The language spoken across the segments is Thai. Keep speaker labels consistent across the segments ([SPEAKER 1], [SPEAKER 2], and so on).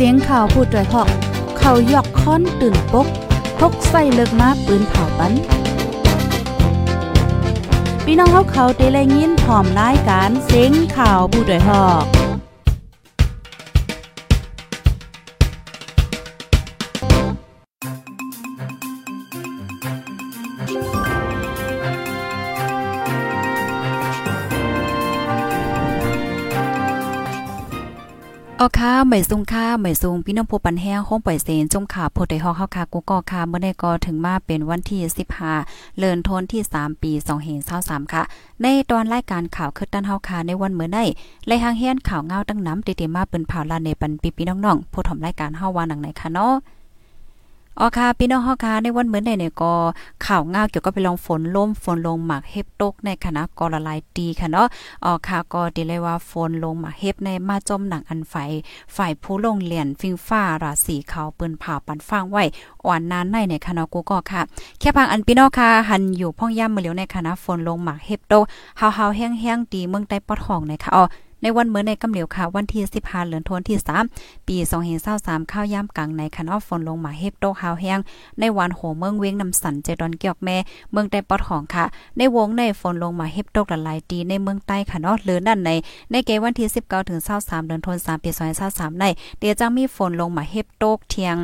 [SPEAKER 1] เสียงข่าวพูดด้วยหอก เขายอกค้อนตื่นปกพกใส่เลิกมาปืนเผาปันพี่น้องเขาเขาเตะแลยินพร้อมรายการเสียงข่าวผู้ด้วยหอก ออค่ะไม่ซุงค่ะไม่ซุงพี่น้องผู้ปันแห้งห้องปล่อยเซนจมขาโพดได้ฮอกเฮาค่ะกูก็ค่ะเมื่อได้ก็ถึงมาเป็นวันที่15เลือนทนที่ 3 ปี2523ค่ะ ในตอนรายการข่าวคือตันเฮาค่ะในวันเมื่อไดไล่หางเฮียนข่าวเงาตั้งน้ำติดๆมาเปิ้นเผาลานในปันปีพี่น้องๆผู้ถมรายการเฮาว่าหนังไหนค่ะเนาะ อ๋อค่ะพี่น้องฮอค่ะในวันเหมือนใดเนี่ยก็ข่าวง่าเกี่ยวกับไปลองฝนล่มฝนลงหมากเฮ็บตกในคณะกอละลายตีค่ะเนาะอ๋อค่ะก็ดีเลยว่าฝนลงหมากเฮ็บในมาจมหนังอันไฟฝ่ายผู้ลงเหรียญฟิงฟ้าราศีขาวปืนผ่าปันฟางไว้อ่อนนานในในคณะกูก็ค่ะ แค่พังอันพี่น้องค่ะหันอยู่พ่องย่ำมือเหลียวในคณะฝนลงหมากเฮ็บโตเฮาๆแห้งๆดีเมืองใต้ปอดห้องในค่ะอ๋อ ในวันเมื่อในกำเหลียวค่ะ วันที่15เดือนธันวาคมที่ 3 ปี2023ข้าวยามกลางในคันอฝนลงมาเฮ็บโตฮาวแห้งในวันโหเมืองเวงนำสันเจดอนเกียกแม่ เมืองใต้ปอดของค่ะ ในวงในฝนลงมาเฮ็บตกละลายดีในเมืองใต้ค่ะเนาะหรือนั่นใน ในเกวันที่ 19ถึง23เดือนธันวาคมปี2023ในเดี๋ยวจะมีฝนลงมาเฮ็บตกเทียง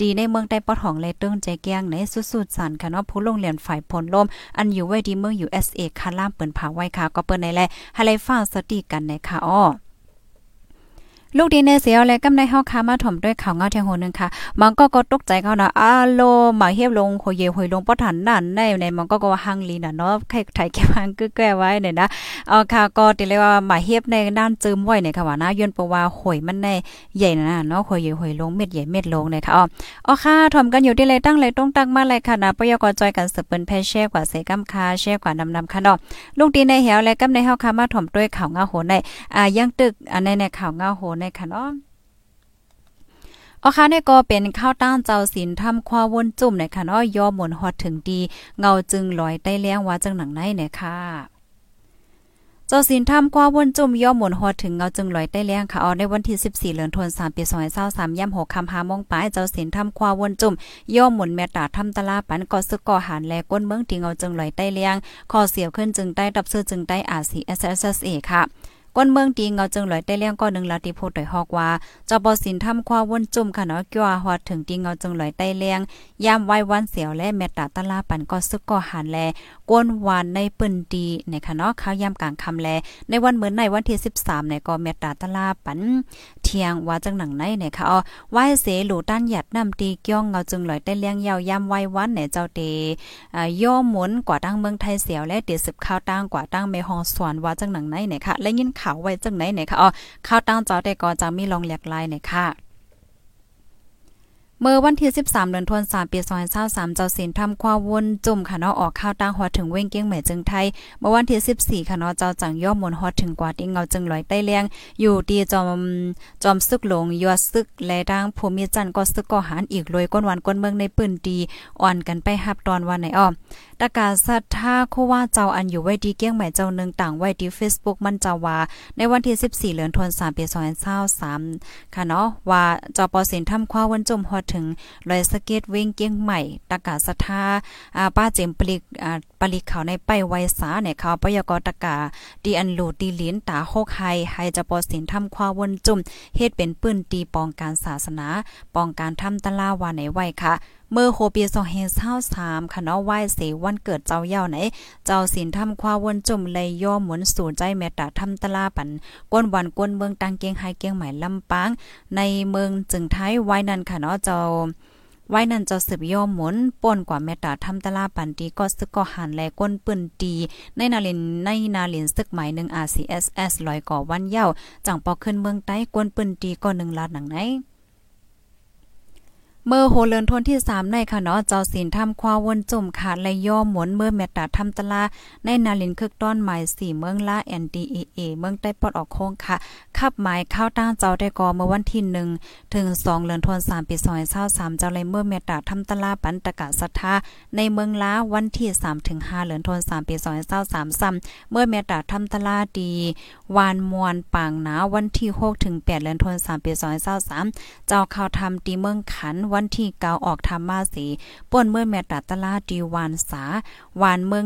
[SPEAKER 1] ดีในเมืองใต้ปอดของและติ้งใจแก้งในสุดๆสันค่ะเนาะผู้ลงเรียนฝ่ายผลลม อันอยู่ไว้ดีเมือง USA คาล่ามเปิ้นผาไว้ค่ะก็เปิ้นในแลให้ไลฟังสติกันในค่ะอ้อ ลูกดีเนเสียวและกำในเฮาคามาถมด้วยข่าวเงาเทียงโหนึงค่ะ มันก็ก็ตกใจเขานะอาโลหมาเฮียบลงโหเยหอยลงปอทันนั่นในในมันก็ก็ฮังลีน่ะเนาะใครไทยแค่ฮังกึกแก้ไว้เนี่ยนะเอาค่ะก็ติเลยว่าหมาเฮียบในด้านจึมไว้เนี่ยค่ะว่านะย้อนปว่าหอยมันในใหญ่นะเนาะหอยเยหอยลงเม็ดใหญ่เม็ดลงเนี่ยค่ะอ๋ออ๋อค่ะถมกันอยู่ที่เลยตั้งเลยต้องตั้งมาเลยค่ะนะปยกจอยกันสืบเปิ้นแพแช่กว่าเสกำคาแช่กว่านำนำค่ะเนาะลูกดีในเหียวและกำในเฮาคามาถมด้วยข่าวเงาโหในอ่ายังตึกอันในในข่าวเงาโหในค่ะเนาะอ๋อค่ะนี่ก็เป็นข้าวต้านเจ้าศิลทำควาวนจุ่มในค่ะเนาะย่อหมุนฮอดถึงดี เงาจึงลอยใต้เลี้ยงว่าจังหนังไหนเนี่ยค่ะเจ้าสินทำกว่าวนจุ่มย่อหมุนฮอดถึงเงาจึงลอยใต้เลี้ยงค่ะเอาในวันที่ 14เดือนธันวาคมปี2023ย่ำ6คำ5โมองปลายเจ้าสินทำกว่าวนจุ่มย่อหมุนแม่ตาทำตลาปันก็ซึกก่อหารแลก้นเมืองที่เงาจึงลอยใต้เลี้ยงขอเสียวขึ้นจึงได้ดับซื้อจึงได้ RCSSA ค่ะ ก้นเมืองตีเงาจึงลอยได้เลี้ยงก้อนหนึ่งลาติโพดอยฮอกว่าจะบอสินทำความวนจุ่มค่ะเนาะกี่ว่าฮอดถึงตีเงาจึงลอยได้เลี้ยงยามไว้วันเสียวและเมตตาตะลาปันก็ซึกก็หันแลก้นวานในปืนดีในค่ะเนาะข้าวยามกลางคำแล ในวันเหมือนในวันที่ 13ในก็เมตตาตะลาปันเที่ยงว่าจังหนังในเนี่ยค่ะอ๋อไหว้เสหลูต้านหยัดนำตีเกี้ยงเงาจึงลอยได้เลี้ยงยาวยามไว้วันเนี่ยเจ้าเตอ่าย่อหมุนกว่าตั้งเมืองไทยเสียวและเดี๋ยวสืบข้าวตั้งกว่าตั้งเมฮองสวนว่าจังหนังในเนี่ยค่ะและยินข่าวไว้จังไหนเนี่ยค่ะอ๋อข้าวตั้งเจ้าแต่ก็จะมีลองหลากหลายเนี่ยค่ะ เมื่อวันที่ 13 เดือนธันวาคมปี2023เจ้าสินทำความวนจุ่มค่ะเนาะออกข้าวตั้งหัวถึงเว้งเกี้ยงใหม่จึงไทย เมื่อวันที่ 14 ค่ะเนาะเจ้าจังย่อมมนฮอดถึงกว่าที่เงาจึงลอยใต้เลียง อยู่ดีจอมจอมซึกหลงยอดซึกและดังภูมิจันทร์ก็ซึกก็หารอีกรวยก้นวันก้นเมืองในปืนดีอ่อนกันไปฮับตอนวันไหนอ้อตะกาศรัทธาโคว่าเจ้าอันอยู่ไว้ดีเกี้ยงใหม่เจ้านึงต่างไว้ที่ Facebook มันจ้าว่าในวันที่ 14 เดือนธันวาคมปี2023ค่ะเนาะว่าจปอสินทำความวนจุ่มฮอดถึงลอยสเก็ตเว้งเกียงใหม่ตะกาศรัทธาอ่าป้าเจมปลิกอ่า ปลิกเขาในไปไวสาเนี่ยเขาปยกตะกาดีอันลูดีลิ้นตาโคกไฮไฮจะปอสินทำความวนจุ่มเฮ็ดเป็นปื้นตีปองการศาสนา ปองการทำตะลาวาในไว้ค่ะเมื่อโคปียสองเฮเศร้าสามค่ะเนาะไหว้เสวันเกิดเจ้าเย่าไหน เจ้าสินทำความวนจุ่มเลยย่อหมุนสู่ใจแม่ตาทำตลาปันก้นวันก้นเมืองตังเกียงไฮเกียงใหม่ลำปาง ในเมืองจึงไทยไว้นั่นค่ะเนาะเจ้า ไว้นั่นเจ้าสืบย่อมหมุนป่นกว่าแม่ตาทำตลาปันตีก็ซึกก็หันแลก้นปืนตี ในนาลินในนาลินซึกหมายหนึ่ง RCSS ลอยก่อวันเย้าจังปอขึ้นเมืองใต้ก้นปืนตีก็หนึ่งลาดหนังไหนเมื่อโหเลินทนที่ 3 ในค่ะเนาะเจ้าศีลทำความวนจุ่มขาดและย่อหมวนเมื่อแมตตาทำตลาในนาลินคึกต้อนหมาย4เมืองละ NDAA เมืองใต้ปอดออกโค้งค่ะ ขับหมายเข้าตั้งเจ้าได้กอเมื่อวันที่1ถึง2เดือนธันวาคมปี2023เจ้าเลยเมื่อแมตตาทำตลาปันตะกะสัทธาในเมืองละวันที่3ถึง5เดือนธันวาคมปี2023ซ้ำเมื่อแมตตาทำตลาดีวานมวนปางหนาวันที่6ถึง8เดือนธันวาคมปี2023เจ้าเข้าทำตีเมืองขันวันที่เกาออกธรรมาสีป่วนเมื่อแม่ตัดตลาดีวานสาวานเมือง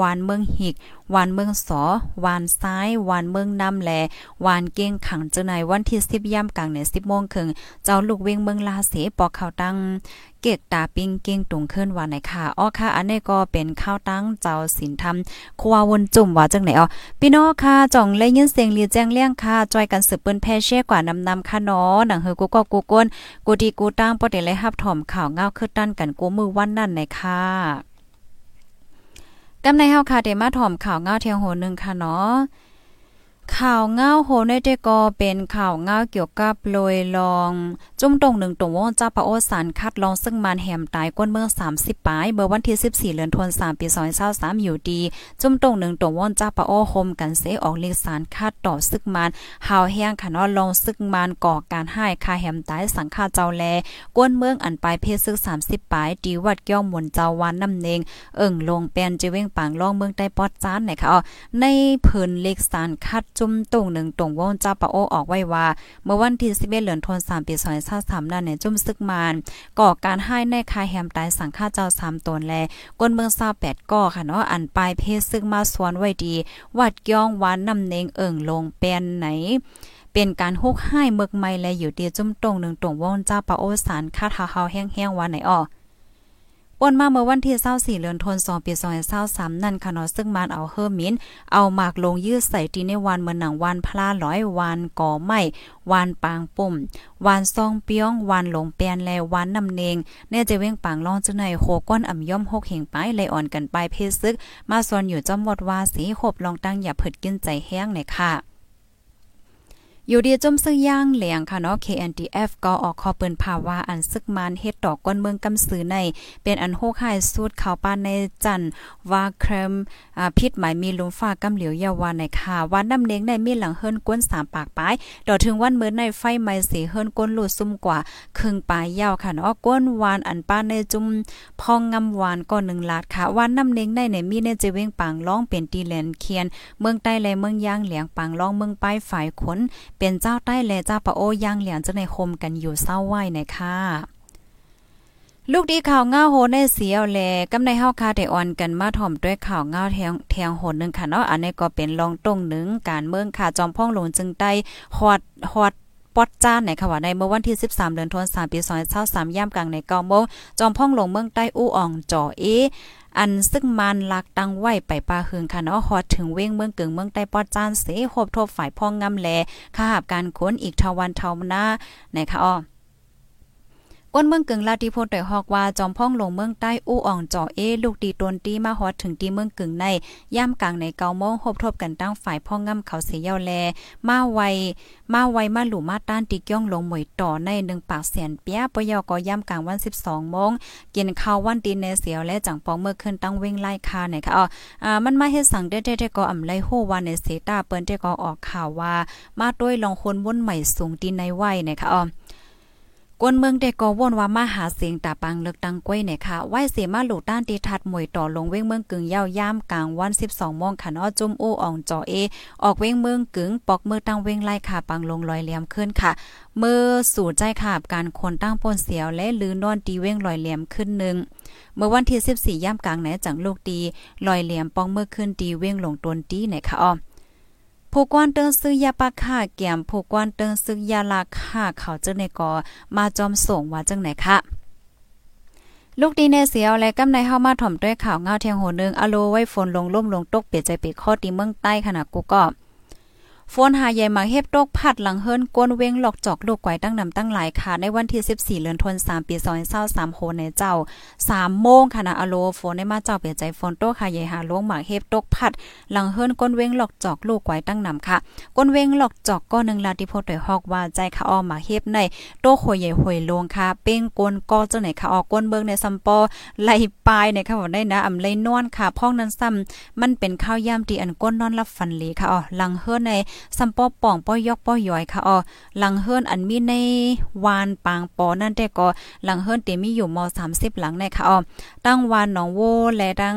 [SPEAKER 1] วานเมืองหิกวานเมืองสอวานซ้ายวานเมืองนำแหลวานเก้งขังเจ้าในวันที่10ย่ำกลางใน10โมงครึ่งเจ้าลูกเวงเมืองลาเสปอกเขาวตั้ง เกตตาปิงเก้งตุงขึ้นว่าไหนค่ะอ้อค่ะ อันนี้ก็เป็นข้าวตั้งเจ้าศีลธรรมควาวนจุ่มว่าจังไหนอ๋อพี่น้องค่ะจ่องเลยยินเสียงเรียแจ้งเลี้ยงค่ะจอยกันสืบเปิ้นแพ่เช่กว่านำนำค่ะเนาะหนังเฮอกูก็กูก้นกูดีกูตั้งปอดเลยฮับถ่อมข่าวเงาคือตั้นกันกูมือวันนั่นไหนค่ะกำในเฮาค่ะเดมาถ่อมข่าวเงาเทียงโหนึงค่ะเนาะ ข่าวเงาโหในเดก็เป็นข่าวเงาเกี่ยวกับลอยลองจุ่มตรงหนึ่งตรงวงจ้าปะโอสารคัดลองซึ่งมันแหมตายก้นเมือง30ปลายเบอร์วันที่ 14เดือนธันวาคมปี2023อยู่ดี จุ่มตรงหนึ่งตรงวงจ้าปะโอโฮมกันเสออกเลขสารคัดต่อซึกมันหาวแห้งค่ะเนาะลองซึกมันก่อการให้คาแหมตายสังฆาเจ้าแลก้นเมืองอันปลายเพศซึก30ปลายดีวัดย่อมมนเจ้าวันน้ำเนงเอิ่งลงแปนจะเว้งปางล่องเมืองใต้ปอดจานไหนค่ะในเพิ่นเลขสารคัดจุ่มตรงหนึ่งตรงวงจ้าปะโอออกไว้ว่า เมื่อวันที่11เดือนธันวาคมปี2023นั้นเนี่ยจุ่มซึกมานก่อการให้ในคายแฮมตายสังฆาเจ้า3ตนแลก้นเมือง28ก่อค่ะเนาะอันปลายเพศซึกมาสวนไว้ดี วัดย่องหวานนำเนงเอิ่งลงแปนไหนเป็นการฮุกให้เมือกไม่และอยู่เดียจุ่มตรงหนึ่งตรงวงจ้าปะโอสารคาทาเฮาแห้งๆว่าไหนอ้อ ป่นมาเมื่อวันที่24เดือนธันวาคมปี2023นั่นค่ะเนาะซึ่งมันเอาเฮอร์มิน เอาหมากลงยืดใส่ที่ในวันเมื่อหนังวันพลาร้อยวันก่อไม้วันปางปุ่ม วันซองเปียง วันหลงแปนแลวันนำเนงแน่จะเว้งปางลองจังไหนโคก้อนอ่ำย่อมหกเหงไปเลยอ่อนกันไปเพศซึก มาซอนอยู่จอมวดว่าสีหบลองตั้งอย่าเผิดกินใจแห้งเลยค่ะ อยู่ดีจมซึ่งย่างเหลียงค่ะเนาะ KNDF ก็ออกขอเปิ้นภาวะอันซึกมันเฮ็ดดอกก้นเมืองกำสือใน เป็นอันโฮกหายสูตรข่าวปานในจันว่าเครมอ่าพิษหมายมีลมฟ้ากำเหลียวยาวาในค่ะวันน้ำเนงในมีหลังเฮิรนก้น3ปากปลายดอกถึงวันเมื้อในไฟไหม้สีเฮิรนก้นลูดซุ่มกว่าครึ่งปลายยาวค่ะเนาะก้นวานอันป้านในจุ่มพองงำวานก็1ลาดค่ะวันน้ำเนงในในมีในจะเว้งปางร้องเป็นตีแลนเคียน เมืองใต้และเมืองย่างเหลียงปางร้องเมืองป้ายฝ่ายขนเป็นเจ้าใต้และเจ้าปะโอย่าง เหลียงจะในคมกันอยู่เศร้าไหวในค่ะลูกดีข่าวเงาโหในเสียวแลกำในเฮาคาได้อ่อนกันมาถ่อมด้วยข่าวเงาแทงแทงโหนนึงค่ะเนาะอันนี้ก็เป็นรองตรงหนึ่งการเมืองค่ะจอมพ่องหลวงจึงได้ฮอดฮอด ปอดจ้านในค่ะว่าในเมื่อวันที่ 13 เดือนธันวาคมปี2023ย่ำกลางในเกาโมงจอมพ่องลงเมืองใต้อู้อ่องจ่อเออันซึ่งมันลักตังไว้ไปปาหึงค่ะเนาะฮอดถึงเว้งเมืองกึ่งเมืองใต้ปอดจานเสโบทบฝ่ายพ่องงำแลข้าหาบการค้นอีกทวันเทาหน้าในคะอ้อ ก้นเมืองกึ่งลาติโพดได้ฮอกว่าจอมพ่องลงเมืองใต้อู้อ่องจ่อเอ ลูกดีตนตีมาฮอดถึงตีเมืองกึ่งในย่ามกลางในเกาโมงหบทบกันตั้งฝ่ายพ่องงำเขาเสียยาวแล มาไวมาไวมาหลู่มาต้านติก้องลงหมวยต่อใน1ปากเสียนเปียปยอก็ย่ามกลางวัน 12โมงกินข้าววันตีในเสียวและจังปองเมื่อขึ้นตั้งเว้งไล่คาไหนคะอ๋ออ่ามันมาเฮ็ดสั่งได้ได้ก็อำไลโฮว่าในเสตาเปิ้นได้ก็ออกข่าวว่า มาด้วยลองคนวนใหม่สูงตีในไว้นะคะอ๋อ กวนเมืองเด็กก็ว่นว่ามาหาเสียงตาปังเลือกตั้งก้วยเนี่ยค่ะไหวเสียมาหลูด้านตีทัดมวยต่อลงเว้งเมืองกึ่งยาวย่ามกลางวัน 12โมงค่ะนาะจุ่มอู้อ่องจอเอ ออกเว้งเมืองกึ่งปอกมือตั้งเว้งไล่ค่ะปังลงลอยเหลี่ยมขึ้นค่ะ เมื่อสู่ใจขาบการคนตั้งปนเสียวและลือนอนตีเว้งลอยเหลี่ยมขึ้นหนึ่งเมื่อวันที่ 14ย่ามกลางไหนจังลูกตีลอยเหลี่ยมปองเมื่อขึ้นตีเว้งลงตนตีไหนค่ะอ้อ ผู้กวนเติงซื้อยาปาค่าแก้มผู้กวนเติงซื้อยาลาค่าเขาจังในกอมาจอมส่งว่าจังไหนคะลูกดีเนเสียวและกำในเฮามาถ่อมด้วยข่าวเงาเทียงโหนึงอโลไว้ฝนลงล่มลงตกเปียใจเปียข้อตีเมืองใต้ขนาดกูก็ ฝนหาใหญ่มาเฮ็บตกพัดหลังเฮิรนก้นเว้งหลอกจอกลูกไกวตั้งนำตั้งหลายค่ะ ในวันที่ 14เดือนธันวาคมปี2023โหในเจ้า3โมงค่ะนะอโลฝนได้มาเจ้าเปียใจฝนตกค่ะใหญ่หาลวงหมากเฮ็บตกพัดหลังเฮิรนก้นเว้งหลอกจอกลูกไกวตั้งนำค่ะ ก้นเว้งหลอกจอกก็นึงลาติโพดอยฮอกว่าใจค่ะออมาเฮ็บในโตโคใหญ่หวยลวงค่ะเป้งก้นก็เจ้าไหนค่ะออกก้นเบิ่งในซัมปอไหลปลายในค่ะว่ได้นะอำไลนอนค่ะพ้องนั้นซ้ำมันเป็นข้าวยามที่อันก้นนอนรับฝันหลีค่ะออหลังเฮิรนในซัมปอป่องป้อยอกป้อยอยค่ะอ๋อหลังเฮิรนอันมีในวานปางปอนั่นแต่ก็หลังเฮิรนเตมีอยู่ม30 หลังในค่ะอ๋อตั้งวานหนองโวและตั้ง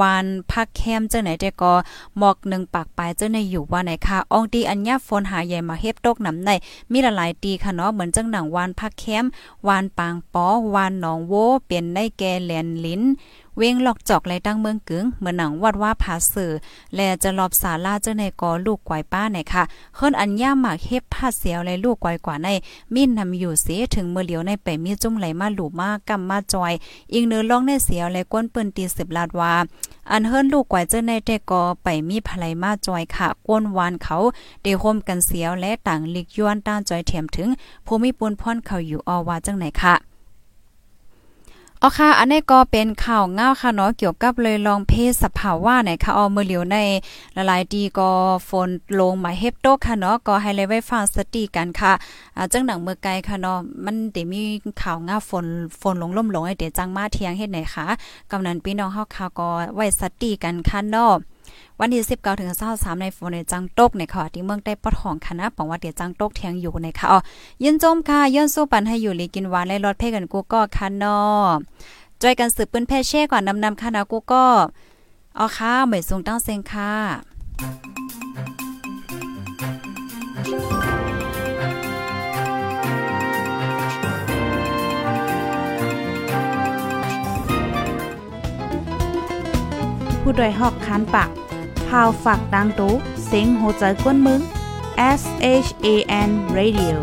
[SPEAKER 1] วานพักแคมเจ้าไหนแต่ก็หมอกหนึ่งปากปลายเจ้าในอยู่ว่าไหนค่ะอองตีอัญญาฝนหาใหญ่มาเฮ็บตกน้ำในมีหลายตีค่ะเนาะเหมือนจังหนังวานพักแคมวานปางปอวานหนองโวเปลี่ยนได้แก่แหลนลิ้น เว้งหลอกจอกไรตั้งเมืองกึงเมือหนังวัดว่าผาสื่อและจะรอบสาลาเจ้าในกอลูกกวายป้าไหนค่ะเฮิรนอันย่าหมากเฮ็บผ้าเสียวและลูกกวายกว่าในมีนนำอยู่เสียถึงเมื่อเหลียวในไปมีจุ่มไหลมาหลูมากกำมาจอย อีกเนื้อล่องในเสียวและก้นปืนตีสิบลาดว่าอันเฮิรนลูกกวายเจ้าในแต่กอไปมีภลัยมาจอยค่ะก้นวานเขาเดโฮมกันเสียวและต่างลิกย้อนต้านจอยเถียมถึงภูมิปุนพ่อนเขาอยู่ออว่าจังไหนค่ะ อ๋อค่ะ อันนี้ก็เป็นข่าวเงาค่ะเนาะเกี่ยวกับเลยลองเพศสภาวะไหนค่ะออมือเหลียวในละลายดีก็ฝนลงมาเฮบโตค่ะเนาะก็ให้เลยไว้ฟังสติกันค่ะอ่าจังหนังเมื่อไกลค่ะเนาะมันเดี๋ยวมีข่าวเงาฝนฝนลงล่มลงไอเดี๋ยวจังมาเทียงเฮ็ดไหนคะกำนันพี่น้องเฮาค่ะก็ไว้สติกันค่ะเนาะ วันที่19ถึง23ในฝนในจังตกในค่ะที่เมืองใต้ปอดของคณะปองว่าเดี๋ยวจังตกเทียงอยู่ในค่ะอ๋อยินจมค่ะย้อนสู้ปันให้อยู่ลีกินหวานและรถเพ่กันกูก็คันนอจอยกันสืบปืนแพ่เช่ก่อนนำนำคณะนะกูก็อ๋อค่ะเหมยสูงตั้งเซงค่ะ
[SPEAKER 2] ผู้ดยหอกคันปากพาวฝากดังตู้เซ็งโหใจกวนมึง S H A N Radio